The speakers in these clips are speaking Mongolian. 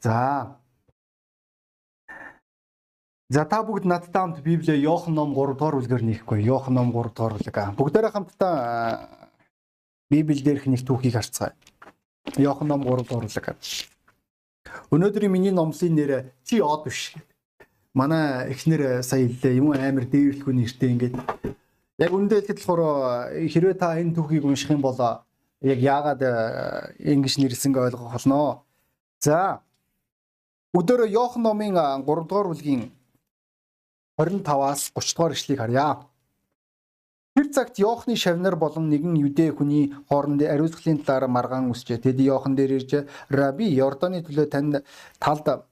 За. За та бүгд надтай хамт Библийг Иохан ном 3 дугаар бүлгээр нэхгүй. Иохан ном 3 дугаар бүлэг. Бүгдээрээ хамтдаа Библиэл дээрх нэг түүхийг харцгаая. Иохан ном 3 дугаар бүлэг. Өнөөдрийн миний номлын нэр чи од биш. Манай эхнэр сая хэллээ юм амар дээрлэхүү нэртэй ингээд яг үндэ хэлэхэд болохоор хэрвээ та энэ түүхийг унших юм бол яг яагаад ингэж нэрлсэнгээ ойлгох болно. За Өдөр Иохан номын 3 дугаар бүлгийн 25-аас 30 дугаар ишлэгийг харъя. Тэр цагт Иохны шавнар болон нэгэн юдэ хүний хооронд ариусгалын талаар маргаан үсчээ. Тэд Иохан дээр ирж "Раби, Йорданы төлөө танд талд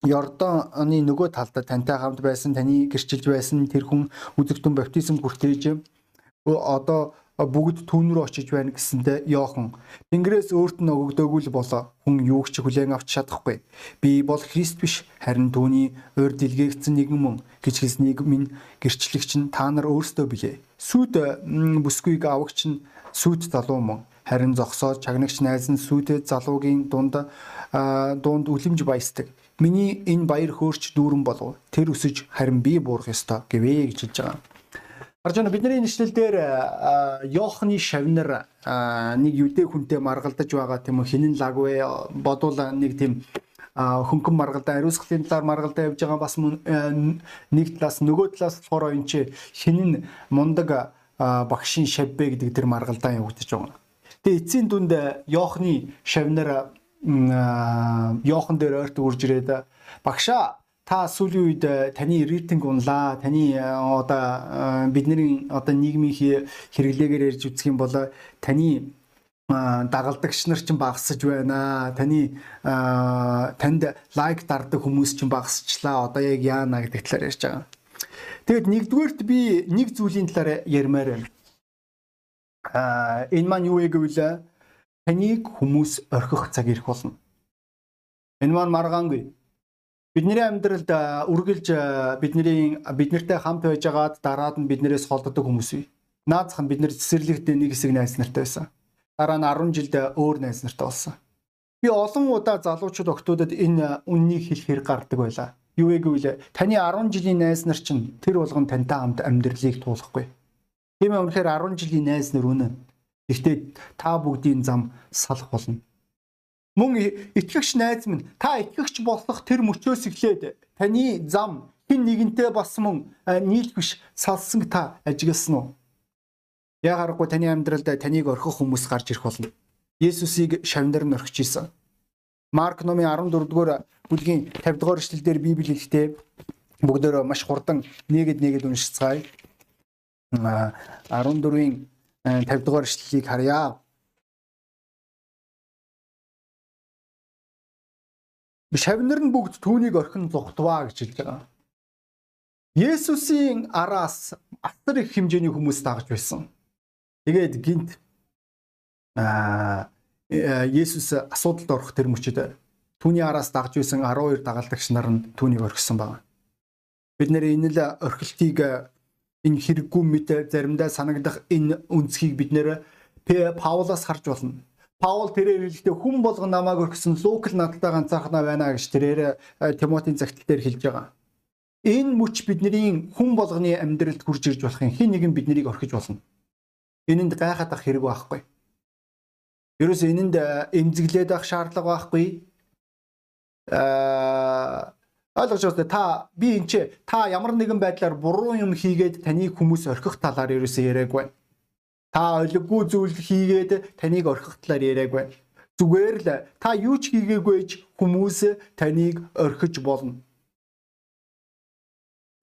Йорданы нөгөө талд тантай хамт байсан таны гэрчилж байсан тэр хүн үзэгтэн баптизм хүртээж одоо бүгд түүн рүү очиж байна гэсэндэ Йохан Тэнгэрээс өөрт нь өгөгдөөгүй л болоо. Хүн юу ч хүлээн авч чадахгүй. Би бол Христ биш харин түүний өөр дэлгээгдсэн нэгэн мөн гэж хэлснийг минь гэрчлэгч нь та нар өөрсдөө билээ. Сүд бүсгүйг авагч нь сүд залуу мөн. Харин зогсоод чагнагч найз нь сүдэд залуугийн дунд дунд үлэмж баясдаг. Миний энэ баяр хөөрч дүүрэн болов. Тэр өсөж харин би буурах ёстой гэвэ гэж хэлж байгаа. Харж байна бидний нэшлэл дээр Йохны шавнар нэг юдэ хүнтэй маргалдаж байгаа тийм хинэн лаг вэ бодвол нэг тийм хөнгөн маргалдаа ариусгалын талаар маргалдаа явж байгаа бас нэг талаас нөгөө талаас болохоор энэ чи хинэн мундаг багшийн шавбэ гэдэг тэр маргалдаа явагдаж байгаа. Тэгээ эцсийн дүнд Йохны шавнар Йохан дээр ойрт үрж ирээд багшаа та сүүлийн үед таны рейтинг унлаа. Таны одоо бидний одоо нийгмийн хэрэглээгээр ярьж үзэх юм бол таны дагалдагч нар ч багасж байна. Таны танд лайк дардаг хүмүүс ч багасчлаа. Одоо яг яана гэдэг талаар ярьж байгаа. Тэгэд нэгдүгээрт би нэг зүйлийн талаар ярмаар байна. Аа энэ маань юу вэ гэвэл таныг хүмүүс орхих цаг ирэх болно. Энэ маань маргаангүй. Бидний амьдралд үргэлж бидний биднэртэй хамт байж байгаад дараад нь биднээс холддог хүмүүс бий. Наазах нь бид нэр цэцэрлэгтээ нэг хэсэг найз нартай байсан. Дараа нь 10 жилд өөр найз нартай болсон. Би олон удаа залуучууд октодод энэ үннийг хэлэх хэрэг гардаг байлаа. Юу вэ гэвэл таны 10 жилийн найз нар чинь тэр болгон тантай хамт амьдралыг туулахгүй. Тийм ээ үнэхээр 10 жилийн найз нар үнэн. Гэхдээ та бүгдийн зам салах болно. Мөн итгэгч найз минь та итгэгч болох тэр мөчөөс эхлээд таны зам хин нэгэнтэй бас мөн нийлх биш салсан та ажигласан уу? Яагарахгүй таны амьдралд таныг орхих хүмүүс гарч ирэх болно. Есүсийг шавнар нь орхиж исэн. Марк номын 14 дугаар бүлгийн 50 дугаар эшлэлдэр Библи хэлэхдээ бүгдөө маш хурдан нэгэд нэгэд уншицгаая. 14-ийн 50 дугаар эшлэлийг харъя. Шавнар нь бүгд түүнийг орхин зугтваа гэж хэлж байгаа. Есүсийн араас асар их хэмжээний хүмүүс дагж байсан. Тэгээд гинт аа Есүс асуудалд орох тэр мөчөд түүний араас дагж байсан 12 дагалдагч нар нь түүнийг орхисон байна. Бид нэр энэ л орхилтыг энэ хэрэггүй мэд заримдаа санагдах энэ үнцгийг бид нэр Паулаас харж болно. Паул тэрээр хэлэхдээ хүн болгон намайг өргөсөн Лукл надтай ганцаархнаа байна гэж тэрээр Тимотийн загтал дээр хэлж байгаа. Энэ мөч бидний хүн болгоны амьдралд хурж ирж болох юм. Хин нэгэн биднийг орхиж болно. Энэнд гайхадах хэрэг байхгүй. Ерөөсөө энэнд эмзэглээд авах шаардлага байхгүй. Аа ойлгож байна та би энэ ч та ямар нэгэн байдлаар буруу юм хийгээд таныг хүмүүс орхих талаар ерөөсөө яриаг байна. Та олиггүй зүйл хийгээд таныг орхих талаар яриаг байна. Зүгээр л та юу ч хийгээгүйж хүмүүс таныг орхиж болно.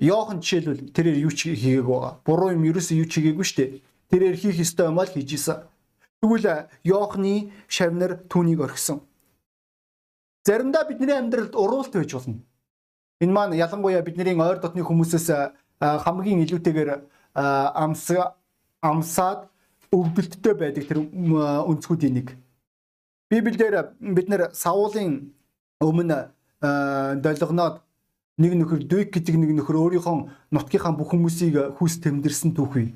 Йохан жишээлбэл тэрээр юу ч хийгээг байгаа. Буруу юм ерөөсөө юу ч хийгээгүй шүү дээ. Тэрээр хийх ёстой юм аа л хийж исэн. Тэгвэл Йохны шавнар түүнийг орхисон. Заримдаа бидний амьдралд уруулт байж болно. Энэ маань ялангуяа бидний ойр дотны хүмүүсээс хамгийн илүүтэйгээр амсаа амсаад өвдөлттэй байдаг тэр өнцгүүдийн нэг. Библиэлд бид нэр Саулын өмнө долгоноод нэг нөхөр Дүк гэдэг нэг нөхөр өөрийнхөө нутгийнхаа бүх хүмүүсийг хүс тэмдэрсэн түүхүй.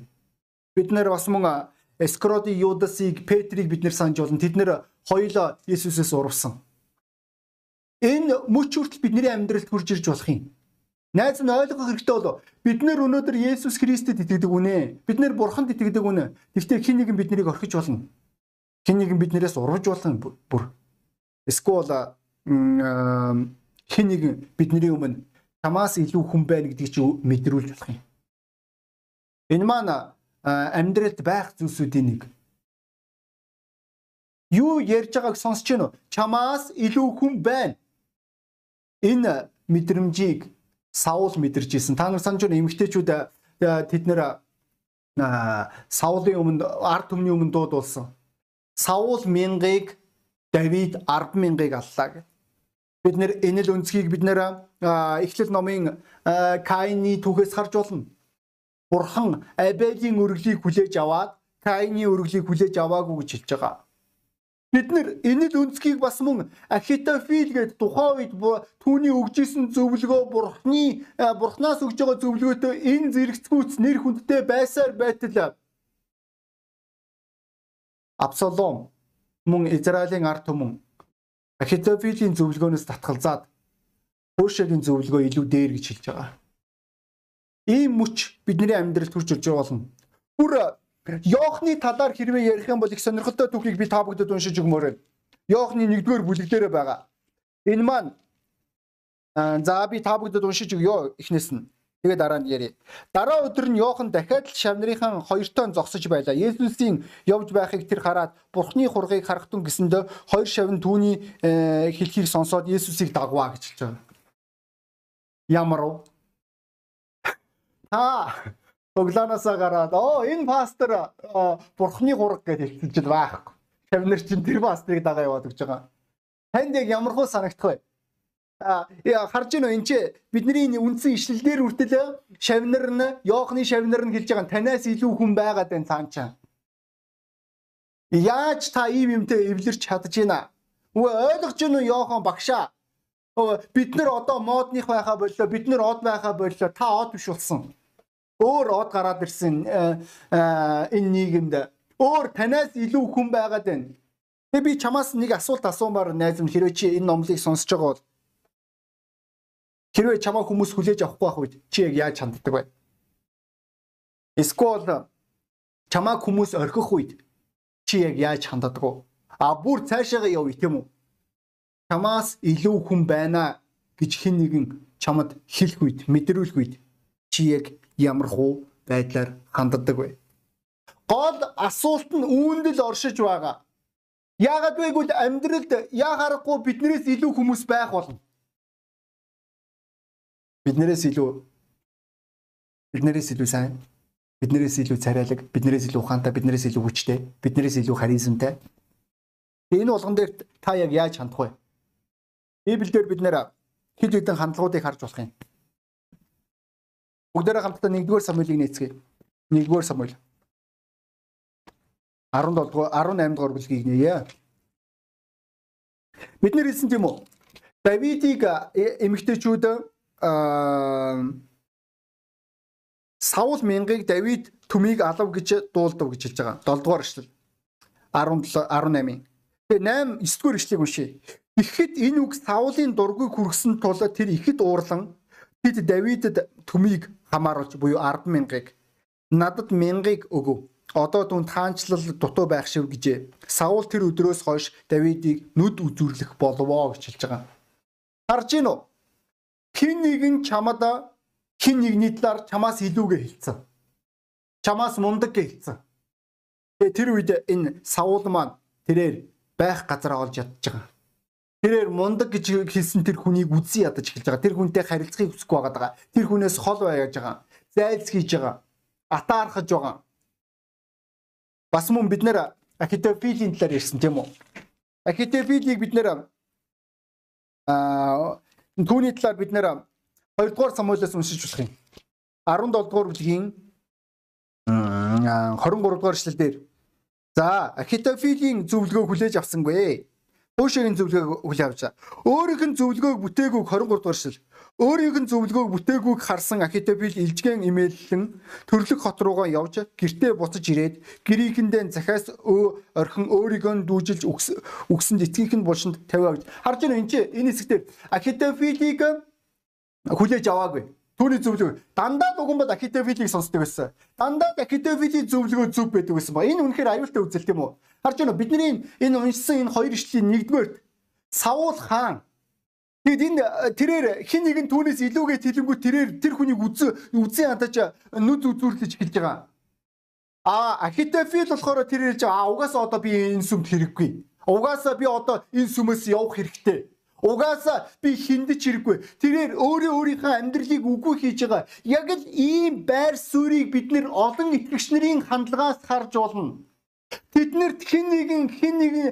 Бид нэр бас мөн Эскроди Юдасыг Петрийг бид нэр санаж болно. Тэд нэр хоёулаа Есүсээс урвсан. Энэ мөч хүртэл бидний амьдралд хурж ирж болох юм. Найз нь ойлгох хэрэгтэй болов. Бид нэр өнөөдөр Есүс Христэд итгэдэг үнэ. Бид нэр Бурханд итгэдэг үнэ. Гэхдээ хин нэгэн биднийг орхиж болно. Хин нэгэн биднээс урвж болно бүр. Эсвэл хин нэгэн бидний өмнө чамаас илүү хүн байна гэдгийг чи мэдрүүлж болох юм. Энэ маань амьдралд байх зүйлсүүдийн нэг. Юу ярьж байгааг сонсч гэнэ үү? Чамаас илүү хүн байна. Энэ мэдрэмжийг Саул мэдэрч ирсэн. Та нар санаж байна эмгтээчүүд тэд нэр Саулын өмнө ард түмний өмнө дуудулсан. Саул мянгыг Давид 10 мянгаыг аллаа гэх. Бид нэр энэ л өнцгийг бид нэр эхлэл номын Каины түүхээс харж болно. Бурхан Абелийн өргөлийг хүлээж аваад Каины өргөлийг хүлээж аваагүй гэж хэлж байгаа. Бид нэр энэ л өнцгийг бас мөн Ахитофил гэдэг тухайн үед түүний өгжсэн зөвлөгөө бурхны бурхнаас өгж байгаа зөвлөгөөтэй энэ зэрэгцгүүц нэр хүндтэй байсаар байтал Абсалом мөн Израилийн ард түмэн Ахитофилийн зөвлөгөөнөөс татгалзаад Хошегийн зөвлөгөө илүү дээр гэж хэлж байгаа. Ийм мөч бидний амьдралд хүрч ирж болно. Бүр Йоохны талаар хэрвээ ярих юм бол их сонирхолтой түүхийг би та бүдэд уншиж өгмөр. Йоохны 1-р бүлэг дээр байгаа. Энэ маань за би та бүдэд уншиж өгье эхнээс нь. Тэгээд дараа нь ярив. Дараа өдөр нь Йохан дахиад л шавнырынхан хоёр тон зогсож байлаа. Есүсийн явж байхыг тэр хараад Бурхны хургийг харах тун гэсэндээ хоёр шавн түүний э, хэлхийг сонсоод Есүсийг дагваа гэж хэлж байгаа. Ямар уу? Та Тоглооноосоо гараад оо энэ пастор Бурхны хураг гэж хэлсэн чинь байхгүй. Шавнар чинь тэр пастрыг дагаа яваад гэж байгаа. Танд яг ямар хөө санагдах вэ? А яа харж байна энэ чи бидний үндсэн ишлэлээр үртэл шавнар нь Йоохны шавнар нь хэлж байгаа танаас илүү хүн байгаад байна цаанчаа. Яаж та ийм юмтэй эвлэрч чадж байна? Үгүй ойлгож уу Йохан багшаа? Бид нар одоо модных байхаа боллоо, бид нар од байхаа боллоо. Та од биш болсон. Өөр од гараад ирсэн э, э, энэ нийгэмд өөр танаас илүү хүн байгаад байна. Тэгээ би чамаас нэг асуулт асуумаар найз минь хэрвээ чи энэ номлыг сонсож байгаа бол Хэрвээ чамаа хүмүүс хүлээж авахгүй байх үед чи яг яаж ханддаг вэ? Эсвэл чамаа хүмүүс орхих үед чи яг яаж ханддаг вэ? А бүр цаашаага явъя тийм үү? Чамаас илүү хүн байна гэж хэн нэгэн чамд хэлэх үед, мэдрүүлэх үед чи яг ямар хуу байдлаар ханддаг вэ? Гол асуулт нь үүнд л оршиж байгаа. Яагаад вэ гэвэл амьдралд яа харахгүй биднээс илүү хүмүүс байх болно биднээс илүү биднээс илүү сайн биднээс илүү царайлаг биднээс илүү ухаантай биднээс илүү хүчтэй биднээс илүү харизмтай энэ болгон дээр та яг яаж хандах вэ Библиэлд бид нэр хэд хэдэн хандлагуудыг харж болох юм бүгдээрээ хамтдаа 1-р Самуилыг нээцгээе 1-р Самуил 17 дугаар 18 дугаар бүлгийг нээе бид нэр хэлсэн тийм үү Давидыг эмэгтэйчүүд Саул мянгаыг Давид төмийг алав гэж дуулдав гэж хэлж байгаа. 7 дугаар эшлэл 17 18-ийн. Тэгээ 8 9 дугаар эшлэгийг уншъя. Ихэд энэ үг Саулын дургүй хүргэсэн тул тэр ихэд уурлан бид Давидэд төмийг хамааруулж буюу 10 мянгаыг надад мянгаыг өгөв. Одоо түн таанчлал дутуу байх шив гэжээ. Саул тэр өдрөөс хойш Давидыг нүд үзүрлэх болвоо гэж хэлж байгаа. Харж гин үү? хин нэгэн чамд хин нэгний талаар чамаас илүүгээ хэлсэн. Чамаас мундаг гэж хэлсэн. Тэгээ тэр үед энэ Саул маань тэрээр байх газар олж байгаа. Тэрээр мундаг гэж хэлсэн тэр хүнийг үзий ядаж эхэлж байгаа. Тэр хүнтэй харилцахыг хүсэхгүй байгаа. Тэр хүнээс хол байж байгаа. Зайлс хийж байгаа. Атаархаж байгаа. Бас мөн бид нэр Ахитофилийн талаар ярьсан тийм үү? Ахитофилийг бид нэр аа Түүний талаар бид нэр 2 дугаар Самуилаас уншиж болох юм. 17 дугаар бүлгийн 23 дугаар эшлэл дээр за Ахитофилийн зөвлөгөө хүлээж авсангүй. Хөөшгийн зөвлөгөөг авч байгаа. Өөрийнх нь зөвлөгөөг бүтээгүйг 23 дугаар шил. Өөрийнх нь зөвлөгөөг бүтээгүйг харсан Ахитофил илжгэн имэйллэн төрлөх хот руугаа явж гэртээ буцаж ирээд гэрийнхэндээ захиас орхин өөрийгөө дүүжилж өгсөнд эцгийнх нь булшинд тавиа гэж. Харж байна энэ чи энэ хэсэгтэр Ахитофилийг хүлээж аваагүй. Түүний зөвлөгөө дандаа дугуймбад Ахитофилийг сонсдог байсан. Дандаа Ахитофилийн зөвлөгөө зөв байдаг байсан ба. Энэ үнэхээр аюултай үзэл тийм үү? Харж байна уу? Бидний энэ уншсан энэ хоёр ишлэлийн нэгдүгээр Саул хаан Тэгэд энэ э, тэрээр хин нэгэн түүнээс илүүгээ тэлэнгүү тэрээр тэр хүнийг үзэн үзэн ядаж нүд үзүүрлэж эхэлж байгаа. А Ахитофил болохоор тэр хэлж а угаасаа одоо би энэ сүмд хэрэггүй. Угаасаа би одоо энэ сүмээс явах хэрэгтэй. Угаасаа би хиндэж хэрэггүй. Тэрээр өөрөө өөрийнхөө амьдралыг үгүй хийж байгаа. Яг л ийм байр суурийг бид нэр олон итгэгч нарын хандлагаас харж болно. Тэднэрт хэн нэгэн хэн нэгэн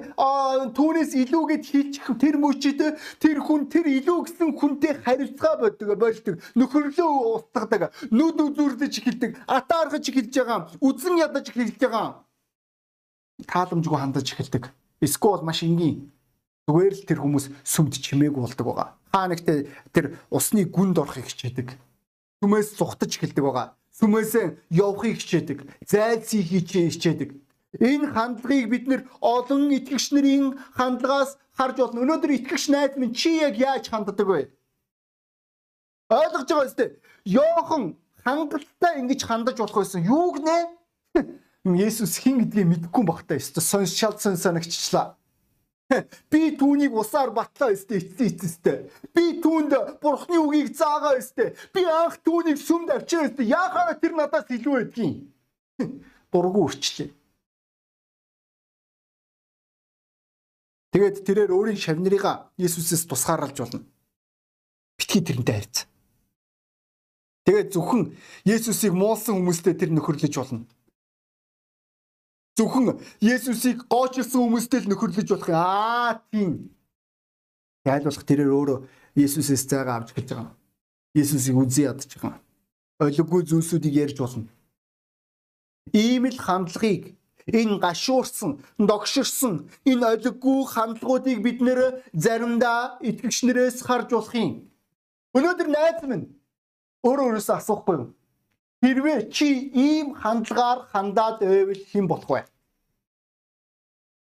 түүнээс илүүгээд хилчих тэр мөчид тэр хүн тэр илүү гэсэн хүнтэй харилцаа боддог болдог нөхөрлөө устгадаг нүд үзүүрлэж эхэлдэг атаархаж эхэлж байгаа үзэн ядаж эхэлж байгаа тааламжгүй хандаж эхэлдэг эсвэл маш энгийн зүгээр л тэр хүмүүс сүмд чимээг болдог байгаа хаа нэгтээ тэр усны гүнд орохыг хичээдэг сүмээс зүхтаж эхэлдэг байгаа сүмээсээ явахыг хичээдэг зайлсхийх хичээдэг Энэ хандлагыг бид нэр олон итгэгч нарын хандлагаас харж болно. Өнөөдөр итгэгч найз минь чи яг яаж ханддаг вэ? Ойлгож байгаа үстэй. Йохан хангалттай ингэж хандаж болох байсан. Юу гинэ? Есүс хин гэдгийг мэдэхгүй багтаа ёстой. Сонсшал сон санагчлаа. Би түүнийг усаар батлаа өстэй эцсийн эцэстэй. Би түүнд бурхны үгийг заагаа өстэй. Би анх түүнийг сүмд авчираа өстэй. Яахаа тэр надаас илүү байдгийг. Дургу үрчлээ. Тэгээд тэрээр өөрийн шавнырыгаа Иесусээс тусгаарлаж болно. Битгий тэрнтэй харьцаа. Тэгээд зөвхөн Есүсийг муулсан хүмүүстэй тэр нөхөрлөж болно. Зөвхөн Есүсийг гоочилсан хүмүүстэй л нөхөрлөж болох юм. Аа тийм. Болох тэрээр өөрөө Есүсээс зайгаа авч гэж байгаа. Есүсийг үзий ядж байгаа. Ойлггүй зүйлсүүдийг ярьж болно. Ийм л хандлагыг энэ гашуурсан, догширсан энэ олиггүй хандлагуудыг бид нэр заримдаа итгэгчнэрээс харж болох юм. Өнөөдөр найз минь өөрөө өөрөөсөө асуухгүй юу? Хэрвээ чи ийм хандлагаар хандаад байвал хэн болох вэ?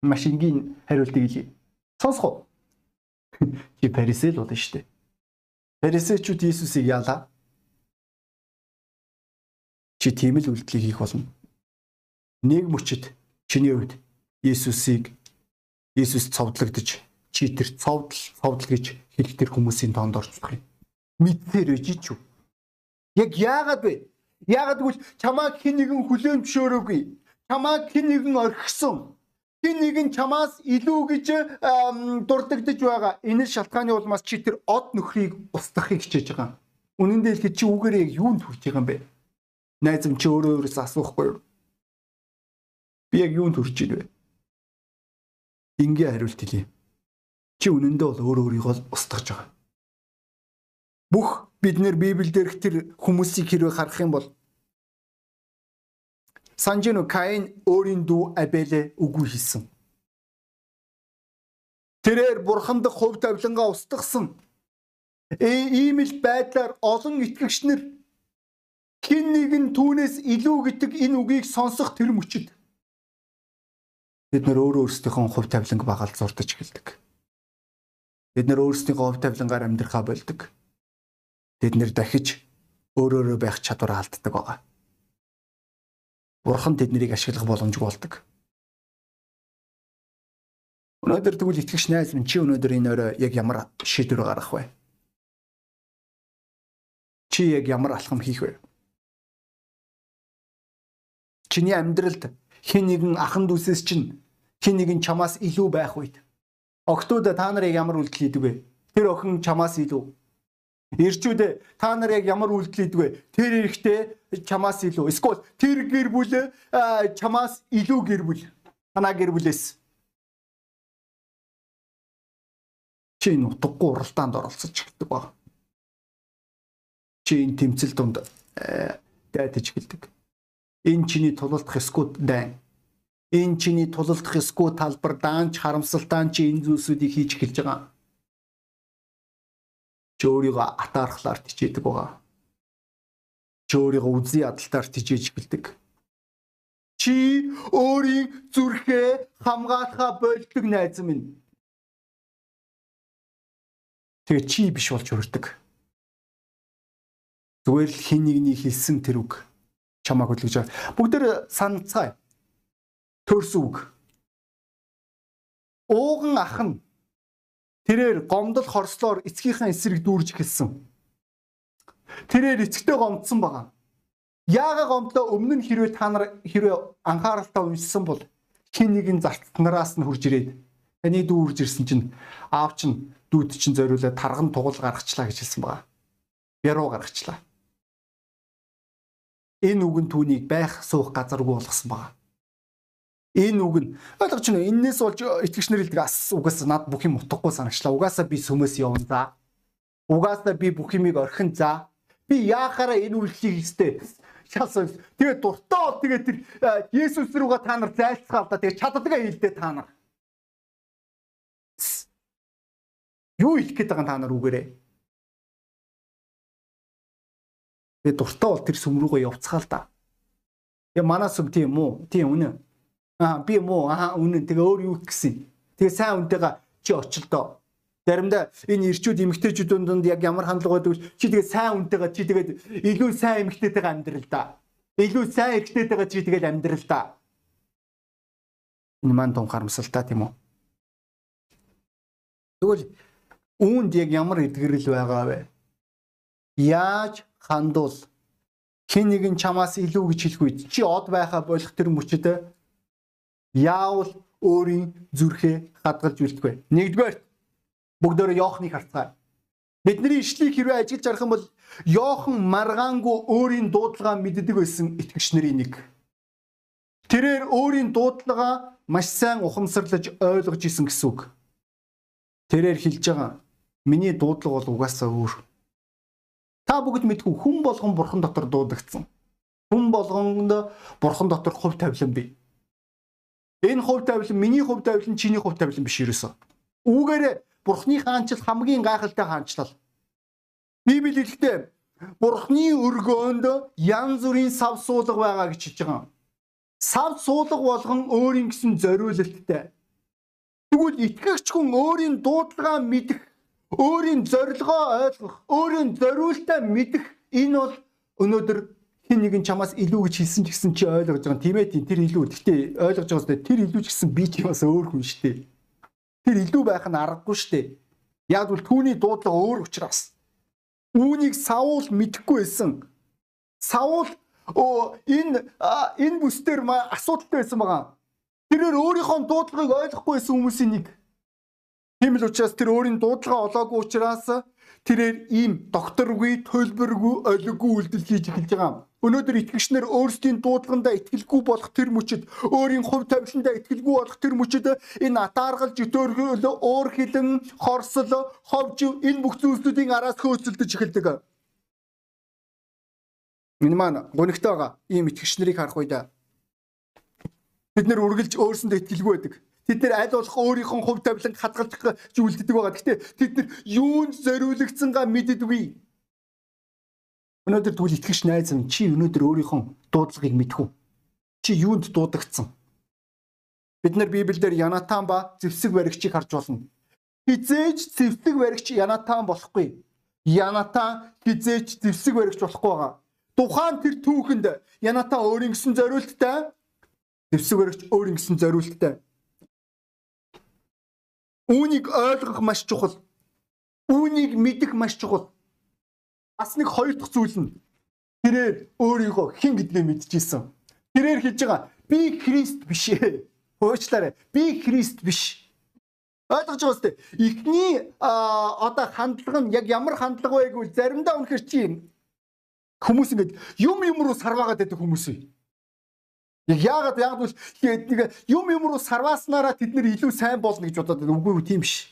Машингийн хариултыг хэлье. Сонсох уу? Чи Парисэл болно шүү дээ. Парисечүүд Иесусыг яалаа. Чи тийм л үйлдэлийг хийх болно нэг мөчид чиний хувьд Иесусыг Иесус цовдлогдож чи тэр цовдл цовдл гэж хэлэх тэр хүмүүсийн тоонд орцох юм. Мэдсээр үжиж юу? Яг яагаад вэ? Яагаад гэвэл чамайг хэн нэгэн хүлээн зөвшөөрөөгүй. Чамайг хэн нэгэн орхисон. Хэн нэгэн чамаас илүү гэж дурддагдж байгаа. Энэ шалтгааны улмаас чи тэр од нөхрийг устгахыг хичээж байгаа. Үнэн дээр чи үгээр яг юунд хүрч байгаа юм бэ? Найзам чи өөрөө өөрөөсөө асуухгүй юу? Би яг юунд хүрч ийн вэ? Ингээ хариулт хэлье. Чи үнэндээ бол өөр өөрийгөө устгаж байгаа. Бүх бид нэр Библиэлд тэр хүмүүсийг хэрвээ харах юм бол Санжино Каин өөрийн дүү Абелэ үгүй хийсэн. Тэрээр бурханд хувь тавилангаа устгасан. Э ийм л байдлаар олон итгэгчнэр хин нэгэн түүнээс илүү гэдэг энэ үгийг сонсох тэр мөчид бид нөр өөрөө өөрсдийнхөө хувь тавиланг багалд зурдаж эхэлдэг. Бид нөр өөрсдийнхөө хувь тавилангаар амьдрахаа болдог. Бид нэр дахиж өөрөөрөө байх чадвараа алддаг байгаа. Бурхан тэднийг ашиглах боломжгүй болдог. Өнөөдөр тэгвэл итгэгч найз минь чи өнөөдөр энэ өрөө яг ямар шийдвэр гаргах вэ? Чи яг ямар алхам хийх вэ? Чиний амьдралд хэн нэгэн ахан дүүсээс чинь хин нэг нь чамаас илүү байх үед огтуд та нарыг ямар үйлдэл хийдэг вэ? Тэр охин чамаас илүү. Ирчүүд та нар яг ямар үйлдэл хийдэг вэ? Тэр эрэхтэй чамаас илүү. Эсвэл тэр гэр бүл чамаас илүү гэр бүл. Танаа гэр бүлээс чи энэ утгагүй уралдаанд оролцож эхэлдэг баг. Чи энэ тэмцэл дунд дайтаж эхэлдэг. Энэ чиний тулалдах скут дайн Энэ чиний тулалдах эсгүй талбар даанч харамсалтай чи энэ зүйлсүүдийг хийж эхэлж байгаа. Чи өөрийгөө атаархлаар тичээдэг байгаа. Чи өөрийгөө үзий ядалтаар тижээж эхэлдэг. Чи өөрийн зүрхээ хамгаалахаа болдог найз минь. Тэгээ чи биш болж өртөг. Зүгээр л хин нэгний хэлсэн тэр үг чамааг хөдөлгөж байгаа. Бүгдээр санацгаая төрс үг. Ууган ах нь тэрээр гомдол хорслоор эцгийнхээ эсрэг дүүрж эхэлсэн. Тэрээр эцэгтэй гомдсон байгаа. Яага гомдлоо өмнө нь хэрвээ та нар хэрвээ анхааралтай уншсан бол хин нэгэн зартнараас нь хурж ирээд таны дүү үрж ирсэн чинь аав чинь дүүд чинь зориулаад тарган тугал гаргачлаа гэж хэлсэн байгаа. Яруу гаргачлаа. Энэ үг нь түүнийг байх суух газаргүй болгосон байгаа энэ үг нь ойлгож байна. Эннээс болж итгэгч нар хэлдэг ас угаасаа над бүх юм утгагүй санагчлаа. Угаасаа би сүмээс явна за. Угаасаа би бүх юмыг орхин за. Би яахаараа энэ үйлчлийг хийстэй. Шалсан. Тэгээ дуртай бол тэгээ тэр Есүс рүүгээ та нар зайлсгаал да. Тэгээ чаддгаа хэлдэ та нар. Юу хэлэх гээд байгаа та нар үгээрээ. Тэгээ дуртай бол тэр сүм рүүгээ явцгаал да. Тэгээ манаас юм тийм үү? Тийм үнэ. Аа би муу аа үнэн тэгээ өөр юу гэсэн. Тэгээ сайн үнтэйгээ чи очилдоо. Заримдаа энэ ирчүүд эмгтээчүүдийн дунд яг ямар хандлага байдаг чи тэгээ сайн үнтэйгээ чи тэгээд илүү сайн эмгтээтэйгээ амьдрал да. Илүү сайн эмгтээтэйгээ чи тэгээд амьдрал да. Энэ маань том харамсалтай тийм үү? Тэгвэл үүнд яг ямар эдгэрэл байгаа вэ? Яаж хандвал хэн нэгэн чамаас илүү гэж хэлэхгүй чи од байхаа болох тэр мөчөд яавал өөрийн зүрхээ хадгалж үлдэх вэ? Нэгдүгээр бүгдөө Йоханыг харцгаая. Бидний ишлийг хэрвээ ажиглаж арах юм бол Йохан маргаангүй өөрийн дуудлагаа мэддэг байсан итгэгч нарын нэг. Тэрээр өөрийн дуудлагаа маш сайн ухамсарлаж ойлгож исэн гэсэн үг. Тэрээр хэлж байгаа миний дуудлага бол угаасаа өөр. Та бүгд мэдгүй хүн болгон бурхан дотор дуудагдсан. Хүн болгонд бурхан дотор хувь тавилан бий. Энэ хувь тавилан миний хувь тавилан чиний хувь тавилан биш ерөөсөө. Үүгээр Бурхны хаанчл хамгийн гайхалтай хаанчлал. Библи хэлэхдээ Бурхны өргөөнд янз бүрийн сав суулга байгаа гэж хэлж байгаа. Сав суулга болгон өөрийн гэсэн зориулалттай. Тэгвэл итгэгч хүн өөрийн дуудлагаа мэдэх, өөрийн зорилгоо ойлгох, өөрийн зориултаа мэдэх энэ бол өнөөдөр хин нэгэн чамаас илүү гэж хэлсэн ч гэсэн чи ойлгож байгаа. Тийм ээ тийм тэр илүү. Гэтэ ойлгож байгаа сте тэр илүү ч гэсэн би ч бас өөр хүн шүү дээ. Тэр илүү байх нь аргагүй шүү дээ. Яг бол түүний дуудлага өөр учраас. Үүнийг Саул мэдэхгүй байсан. Саул оо энэ энэ бүсдэр асуудалтай байсан байгаа. Тэрээр өөрийнхөө дуудлагыг ойлгохгүй байсан хүмүүсийн нэг. Тийм л учраас тэр өөрийн дуудлага олоогүй учраас тэрээр ийм докторгүй, төлбөргүй, олиггүй үйлдэл хийж эхэлж байгаа. Өнөөдөр итгэгчнэр өөрсдийн дуудлагандаа итгэлгүй болох тэр мөчөд, өөрийн хувь тавиландаа итгэлгүй болох тэр мөчөд энэ атааргалж өтөөргөл, уур хилэн, хорсол, ховж энэ бүх зүйлсүүдийн араас хөөцөлдөж эхэлдэг. Энэ маань гонигтой байгаа ийм итгэгчнэрийг харах үед бид нэр үргэлж өөрсөндөө итгэлгүй байдаг. Тэд нэр аль болох өөрийнхөө хувь тавиланг хадгалж зүйлддэг байгаа. Гэхдээ тэд нар юунд зориулагдсангаа мэддэггүй. Өнөөдөр тэгвэл итгэж найз минь чи өнөөдөр өөрийнхөө дуудлагыг мэдэх үү? Чи юунд дуудагдсан? Бид нар Библиэлд Янатан ба зэвсэг баригчийг харж болно. Хизээж зэвсэг баригч Янатан болохгүй. Янатан хизээж зэвсэг баригч болохгүй байгаа. Тухайн тэр түүхэнд Янатан өөрийн гэсэн зориулттай зэвсэг баригч өөрийн гэсэн зориулттай. Үүнийг ойлгох маш чухал. Үүнийг мэдэх маш чухал бас нэг хоёр дахь зүйл нь тэрээр өөрийгөө хэн гэдгээ мэдчихсэн. Тэрээр хэлж байгаа би Христ биш ээ. Хөөчлаарай. Би Христ биш. Ойлгож байгаа үстэй. Эхний одоо хандлага нь яг ямар хандлага вэ гэвэл заримдаа үнэхэр чи хүмүүс ингэж юм юм руу сарваагаад байдаг хүмүүс үү? Яг яагаад яг бол нэг юм юм руу сарвааснараа тэд нэр илүү сайн болно гэж бодоод байгаа. Үгүй тийм биш.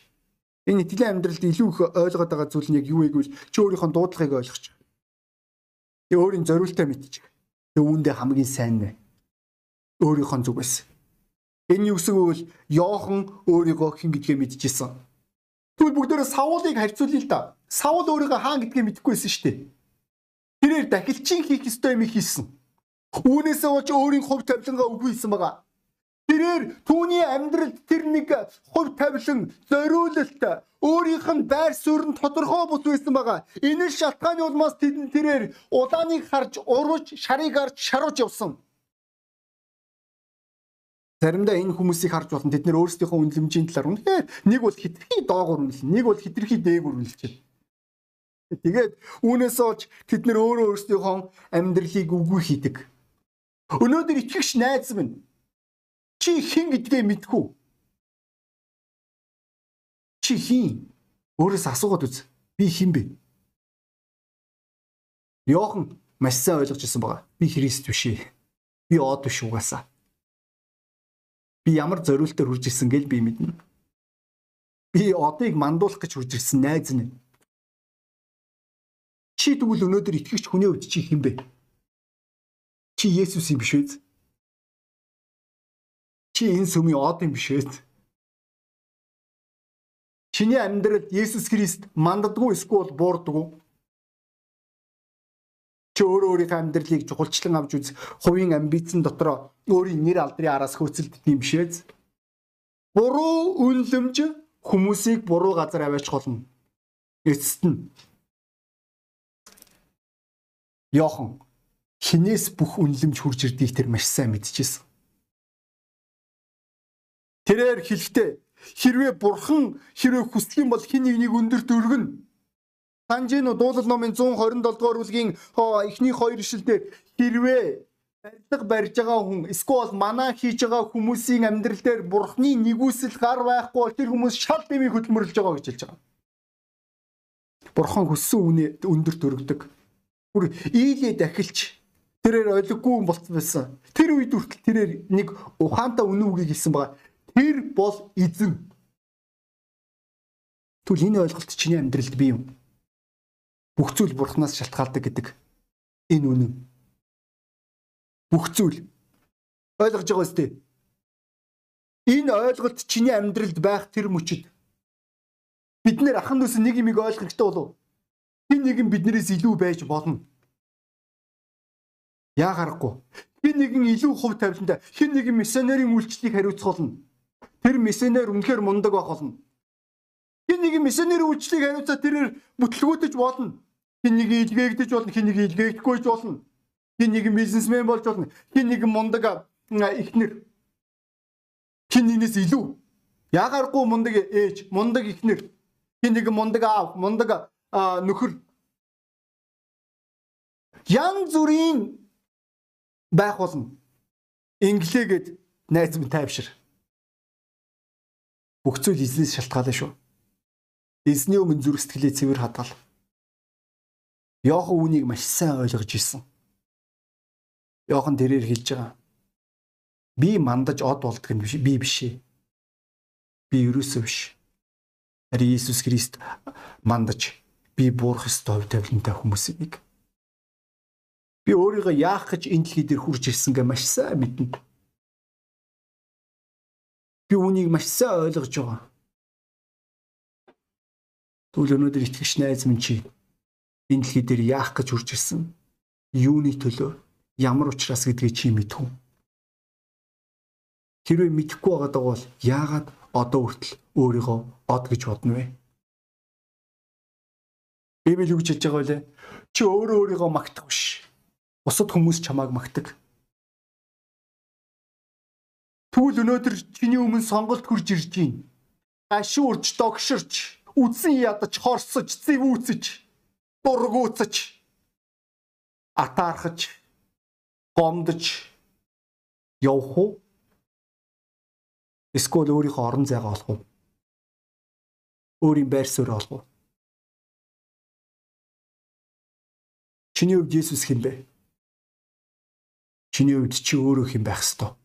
Энэ итгэлийн амьдралд илүү их ойлгоод байгаа зүйл нь яг юу вэ гэвэл чи өөрийнхөө дуудлагыг ойлгож. Тэгээ өөрийн зориултаа мэдчих. Тэгээ үүндээ хамгийн сайн нэ. Өөрийнхөө зүгээс. Энэ юу гэсэн үг вэ? Йохан өөрийгөө хэн гэдгээ мэдчихсэн. Тэгвэл бүгдээрээ Саулыг харьцуулъя л да. Саул өөрийгөө хаан гэдгээ мэдэхгүйсэн шүү дээ. Тэрээр дахилчин хийх ёстой юм хийсэн. Үүнээсээ болж өөрийн хувь тавилангаа үгүй хийсэн байгаа. Тэрээр түүний амьдралд тэр нэг хувь тавилан зориулалт өөрийнх нь байр суурь нь тодорхой бус байсан байгаа. Энэ шалтгааны улмаас тэдэн тэрээр улааныг харж урууж, шарыг харж шаруулж явсан. Заримдаа энэ хүмүүсийг харж болно. Тэд нэр өөрсдийнхөө үнэлэмжийн талаар үнэхээр нэг бол хитрхи доогуур үнэлнэ, нэг бол хитрхи дээгүүр үнэлж байна. Тэгээд үүнээс олж тэд нэр өөрөө өөрсдийнхөө амьдралыг үгүй хийдэг. Өнөөдөр итгэгч найз минь чи хэн гэдгээ мэдхүү. Чи хэн? Өөрөөс асуугаад үз. Би хэн бэ? Йохан маш сайн ойлгож ирсэн байгаа. Би Христ биш ээ. Би од биш угаасаа би ямар зориултаар хурж ирсэн гэж би мэднэ. Би одыг мандуулах гэж хурж ирсэн найз нь. Чи тэгвэл өнөөдөр итгэгч хүний үед чи хэн бэ? Чи Есүс юм биш үү? Чи энэ сүмийн од юм биш үү? Чиний амьдралд Есүс Христ мандадгүй эсвэл буурдаггүй? Чи өөрөө өөрийнхөө амьдралыг чухалчлан авч үз. Хувийн амбицэн дотор өөрийн нэр алдрын араас хөөцөлддөг юм бишээз. Буруу үнлэмж хүмүүсийг буруу газар аваач болно. Эцэст нь Йохан хинээс бүх үнлэмж хурж ирдгийг тэр маш сайн мэдчихсэн. Тэрээр хэлэхдээ хэрвээ бурхан хэрвээ хүсэх юм бол хин нэгнийг өндөрт өргөнө Санжино дуулал номын 127 дугаар бүлгийн эхний хоёр ишлэлдэр хэрвээ барилга барьж байгаа хүн эсвэл манаа хийж байгаа хүмүүсийн амьдрал дээр бурхны нэгүсэл гар байхгүй бол тэр хүмүүс шал дэмий хөдөлмөрлөж байгаа гэж хэлж байгаа. Бурхан хүссэн үнэ өндөрт өргөдөг. Бүр ийлээ дахилч тэрээр ойлгогүй юм болцсон байсан. Тэр үед хүртэл тэрээр нэг ухаантай үнэн үгийг хэлсэн байгаа. Тэр бол эзэн. Түл энэ ойлголт чиний амьдралд бий юм бүх зүйл бурхнаас шалтгаалдаг гэдэг энэ үнэн. Бүх зүйл ойлгож байгаа үстэй. Энэ ойлголт чиний амьдралд байх тэр мөчөд бид нэр ахан дүүс нэг юмыг ойлгох хэрэгтэй болов. Хин нэгэн биднээс илүү байж болно. Яа гарахгүй. Хин нэгэн илүү хувь тавилантай, хин нэгэн миссионерийн үйлчлэлийг хариуцах болно. Тэр миссионер үнэхээр мундаг байх болно. Хин нэгэн миссионерийн үйлчлэлийг хариуцаа тэрээр бүтлгүүдэж болно. Хин нэг илгээгдэж болно, хин нэг илгээгдэхгүй болно. Хин нэг бизнесмен болж болно. Хин нэг мундаг ихнэр. Хин нэгнээс илүү. Ягаргүй мундаг ээж, мундаг ихнэр. Хин нэг мундаг аав, мундаг нөхөр. Ян зүрийн байх болно. Инглигээд найз минь тайвшир. Бүх зүйл эзнээс шалтгаалаа шүү. Эзний өмнө зүрх сэтгэлээ цэвэр хадгал. Йохан үүнийг маш сайн ойлгож ирсэн. Йохан тэрээр хэлж байгаа. Би мандаж од болдг юм биш би биш ээ. Би ерөөсөө биш. Харин Иесус Христ мандаж би буурах ёстой хувь тавилантай хүмүүсийн нэг. Би өөрийгөө яах гэж энэ дэлхий дээр хурж ирсэн гэ маш сайн мэднэ. Би үүнийг маш сайн ойлгож байгаа. Түл өнөөдөр итгэж найз минь чи энэ дэлхий дээр яах гэж үрж ирсэн? Юуны төлөө? Ямар учраас гэдгийг чи мэдв. Хэрвээ мэдэхгүй байгаа бол яагаад одоо хүртэл өөрийгөө од гэж бодно вэ? Библи юу гэж хэлж байгаа вэ? Чи өөрөө өөрийгөө магтах биш. Бусад хүмүүс чамааг магтаг. Тэгвэл өнөөдөр чиний өмнө сонголт хурж ирж байна. Гашуурч, догширч, үдсэн ядаж, хорсож, зэвүүцэж дургуутсаж атаархаж гомдож явах уу? Эсвэл өөрийнхөө орон зайгаа олох уу? Өөрийн байр суурь олох уу? Чиний хувьд Есүс хэн бэ? Чиний хувьд чи өөрөө хэн байх ёстой?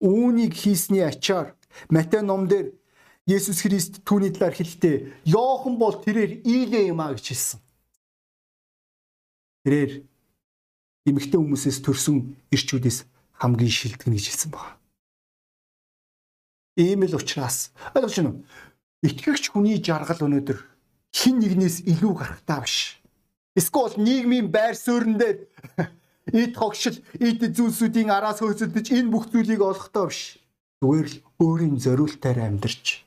Үүнийг хийсний ачаар Матай ном дээр Есүс Христ түүний талаар хэлэхдээ Йохан бол тэрээр ийлээ юм а гэж хэлсэн. Тэрээр эмэгтэй хүмүүсээс төрсөн ирчүүдээс хамгийн шилдэг гэж хэлсэн байна. Ийм л учраас ойлгож байна уу? Итгэгч хүний жаргал өнөөдөр хин нэгнээс илүү гарахтаа биш. Эсвэл нийгмийн байр суурин дээр эд хогшил, эд зүйлсүүдийн араас хөөцөлдөж энэ бүх зүйлийг олохдоо биш. Зүгээр л өөрийн зориултаар амьдарч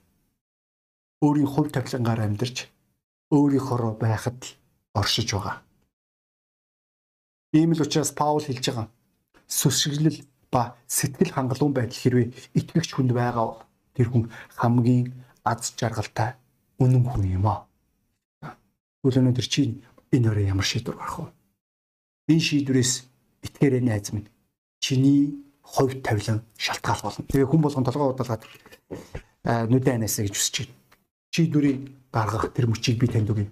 өөрийн хувь тавилангаар амьдарч өөрийнхөө байхад оршиж байгаа. Ийм л учраас Паул хэлж байгаа. Сүсгэлэл ба сэтгэл хангалуун байдал хэрвээ итгэгч хүнд байгаа тэр хүн хамгийн аз жаргалтай үнэн хүн юм аа. Тэгвэл өнөөдөр чи энэ өрөө ямар шийдвэр гарах вэ? Энэ шийдвэрээс итгээрэй найз минь. Чиний хувь тавилан шалтгаал болно. Тэгээ хүн болгон толгой удалгаад нүдэн анасаа гэж үсэж байна. Шийдвэрийг гаргах тэр мөчийг би танд өгье.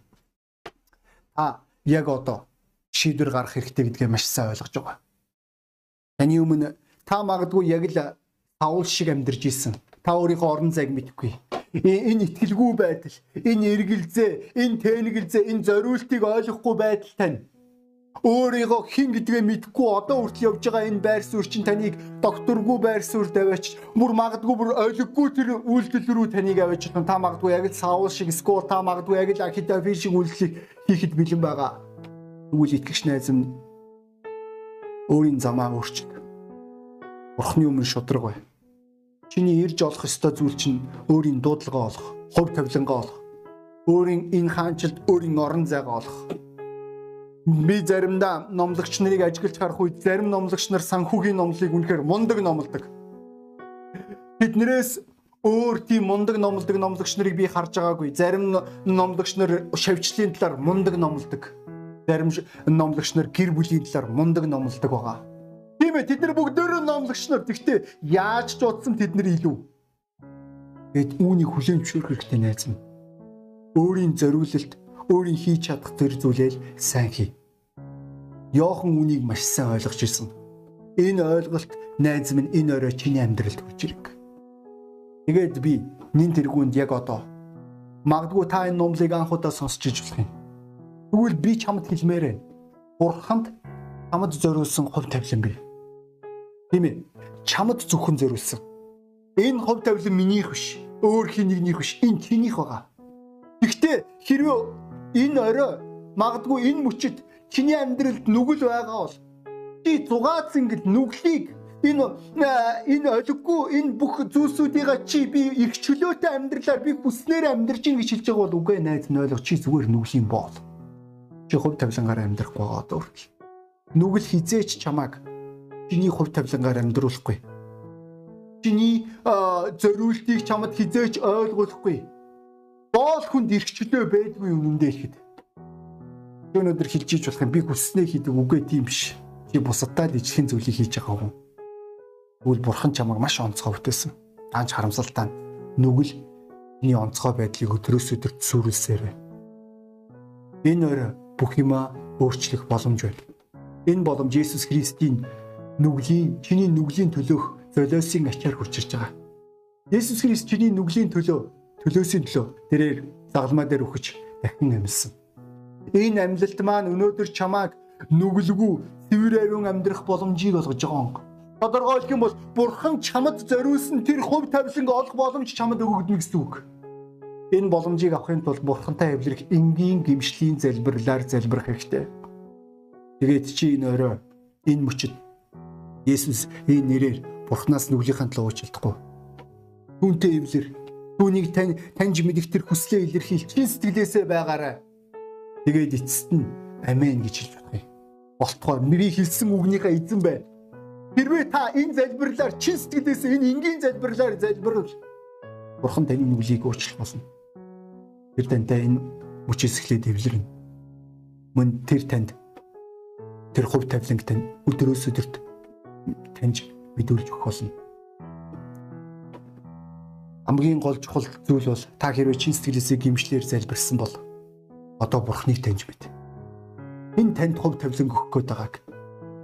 А яг одоо шийдвэр гаргах хэрэгтэй гэдгээ маш сайн ойлгож байгаа. Таны өмнө та магадгүй яг л Паул шиг амьдарч исэн. Та өөрийнхөө орон зайг мэдгүй энэ итгэлгүй байдал, энэ эргэлзээ, энэ тэнэгэлзээ, энэ зориултыг ойлгохгүй байдал тань өөрийгөө хин гэдгээ мэдгүй одоо хүртэл явж байгаа энэ байр суурь чинь таныг докторгүй байр суурь даваач мөр магадгүй бүр ойлгохгүй тэр үйлдэл рүү таныг аваач та магадгүй яг л саул шиг скол та магадгүй яг л ахитафи шиг үйлдэлийг хийхэд бэлэн байгаа. Тэгвэл итгэгч найз нь өөрийн замаа өөрчилж Бурхны өмнө шудраг бай. Чиний ирж олох ёстой зүйл чинь өөрийн дуудлагаа олох, хувь тавилангаа олох. Өөрийн энэ хаанчилд өөрийн орон зайгаа олох. Би заримдаа номлогч нарыг ажиглаж харах үед зарим номлогч нар санхүүгийн номлыг үнэхээр мундаг номлодог. Тэднэрээс өөр тийм мундаг номлодог номлогч нарыг би харж байгаагүй. Зарим номлогч нар шавьчлалын талаар мундаг номлодог. Зарим номлогч нар гэр бүлийн талаар мундаг номлодог байгаа. Тийм ээ тэд нар бүгдөө номлогч нар. Гэхдээ яаж ч удсан тэд нар илүү. Гэт үүнийг хүлээн зөвшөөрөх хэрэгтэй найз минь. Өөрийн зориулалт, өөрийн хийж чадах тэр зүйлээ сайн хий. Йохан үүнийг маш сайн ойлгож ирсэн. Энэ ойлголт найз минь энэ орой чиний амьдралд хүрч ирэг. Тэгээд би нин тэргуунд яг одоо магадгүй та энэ номлыг анхудаа сонсч иж болох юм. Тэгвэл би чамд хэлмээрээ. Бурханд чамд зориулсан хувь тавилан бий Тийм ээ. Чамд зөвхөн зориулсан. Энэ хувь тавилан минийх биш. Өөр хин нэгнийх биш. Энэ чинийх байгаа. Гэхдээ хэрвээ энэ орой магадгүй энэ мөчид чиний амьдралд нүгэл байгаа бол чи зугац ингээд нүглийг энэ энэ олиггүй энэ бүх зүйлсүүдийг чи би их чөлөөтэй амьдралаар би хүснээр амьдрж ин гэж хэлж байгаа бол үгүй найз нь ойлгох чи зүгээр нүглийн боол. Чи хувь тавилангаар амьдрах байгаа одоо хүртэл. Нүгэл хизээч чамааг чиний хувь тавилангаар амьдруулахгүй. Чиний зориултыг чамд хизээч ойлгуулахгүй. Боол хүнд эрхчлөө байдгүй үнэндээ ихэд. Өнөөдөр хэлж иж болох юм би хүснээ хийдэг үгүй тийм биш. Чи бусадтай л ижлэхэн зүйлийг хийж байгаа хүн. Тэгвэл бурхан чамайг маш онцгой бүтээсэн. Даанч харамсалтай нүгэл миний онцгой байдлыг өдрөөс өдөрт сүрүүлсээр байна. Энэ өрөө бүх юма өөрчлөх боломж байна. Энэ боломж Есүс Христийн нүглийн чиний нүглийн төлөөх золиосын ачаар хурж ирж байгаа. Есүс Христ чиний нүглийн төлөө төлөөсийн төлөө тэрээр загалмаа дээр өгч дахин амьсан. Энэ амьлалт маань өнөөдөр чамааг нүгэлгүй цэвэр ариун амьдрах боломжийг олгож байгаа юм. Тодорхойлох юм бол Бурхан чамд зориулсан тэр хувь тавиланг олох боломж чамд өгөгдөнө гэсэн үг. Энэ боломжийг авахын тулд Бурхантай эвлэрэх энгийн гимшлийн залбирлаар залбирах хэрэгтэй. Тэгээд чи энэ өрөө энэ мөчөд Есүс энэ нэрээр Бурханаас нүглийнхэн төлөө уучлахгүй. Түүнтэй эвлэр түүнийг тань таньж мэдих тэр хүслээ илэрхийлж сэтгэлээсээ байгаарай. Тэгээд эцэст нь амен гэж хэлж юм. Болтгоор би хэлсэн үгнийхээ эзэн байна. Хэрвээ та энэ залбирлаар чин сэтгэлээсээ энэ энгийн залбирлаар залбирвал Бурхан таны нүглийг уучлах болно. Тэр тантай энэ мөчөөс эхлээд эвлэрнэ. Мөн тэр танд тэр хувь тавиланг тань өдрөөс өдөрт таньж мэдүүлж өгөх болно. Хамгийн гол чухал зүйл бол та хэрвээ чин сэтгэлээсээ гимшлэр залбирсан бол одоо бурхныг таньж мэд. Энэ танд хувь тавилан өгөх гээд байгааг.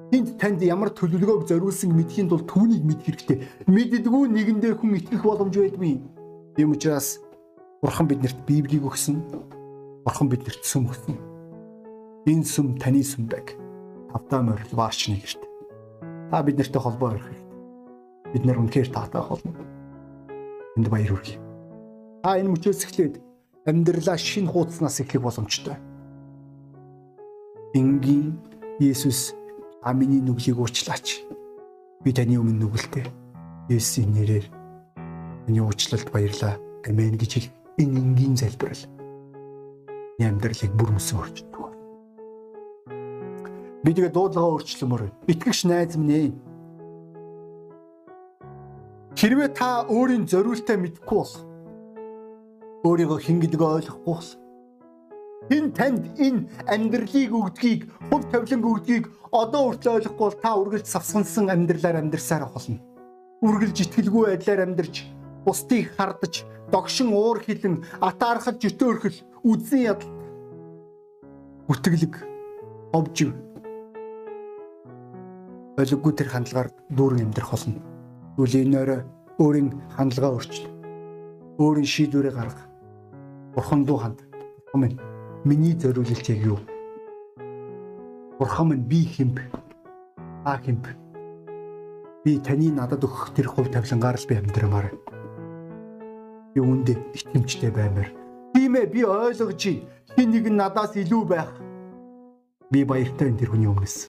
Энд танд ямар төлөвлөгөөг зориулсан мэдхийн тулд түүнийг мэдэх хэрэгтэй. Мэддэггүй нэгэндээ хүн итгэх боломж байдгүй. Тийм учраас Бурхан биднэрт Библийг өгсөн. Бурхан биднэрт сүм өгсөн. Энэ сүм таны сүм байг. Тавтаа морил ваарчны гэрт та бид нартай холбоо өрөх хэрэгтэй. Бид нар үнэхээр таатай холно. Энд баяр хүргэе. Та энэ мөчөөс эхлээд амьдралаа шин хуудаснаас эхлэх боломжтой. Энгийн Есүс та миний нүглийг уучлаач. Би таны өмнө нүгэлтэй. Есүсийн нэрээр таны уучлалд баярлаа. Амен гэж хэл энэ энгийн залбирал. Яа амьдралыг бүр мөсөн өөрчилдөг. Би тэгээ дуудлагаа өөрчлөмөр. Итгэгч найз минь ээ. Хэрвээ та өөрийн зориултаа мэдэхгүй бол өөрийгөө хэн гэдгээ ойлгохгүй бол Хин танд энэ амьдралыг өгдгийг, хөв тавиланг өгдгийг одоо хүртэл ойлгохгүй бол та үргэлж савсгансан амьдралаар амьдрсаар болно. Үргэлж итгэлгүй байдлаар амьдарч, бусдыг хардаж, догшин уур хилэн, атаархал жөтөөрхөл, үзэн ядалт үтгэлэг овжив. Ойлггүй тэр хандлагаар дүүрэн амьдрах болно. Тэгвэл энэ өрөө өөрийн хандлагаа өөрчил. Өөрийн шийдвэрээ гарга. Бурхан дуу ханд. Бурхан минь миний зориулалт яг юу? Бурхан минь би хэмб? Та хэмб? Би таны надад өгөх тэр хувь тавилангаар л би амьдрамаар. Би үүндээ итгэмжтэй баймаар. Тийм ээ би ойлгож хин нэг нь надаас илүү байх. Би баяртай энэ тэр хүний өмнөс.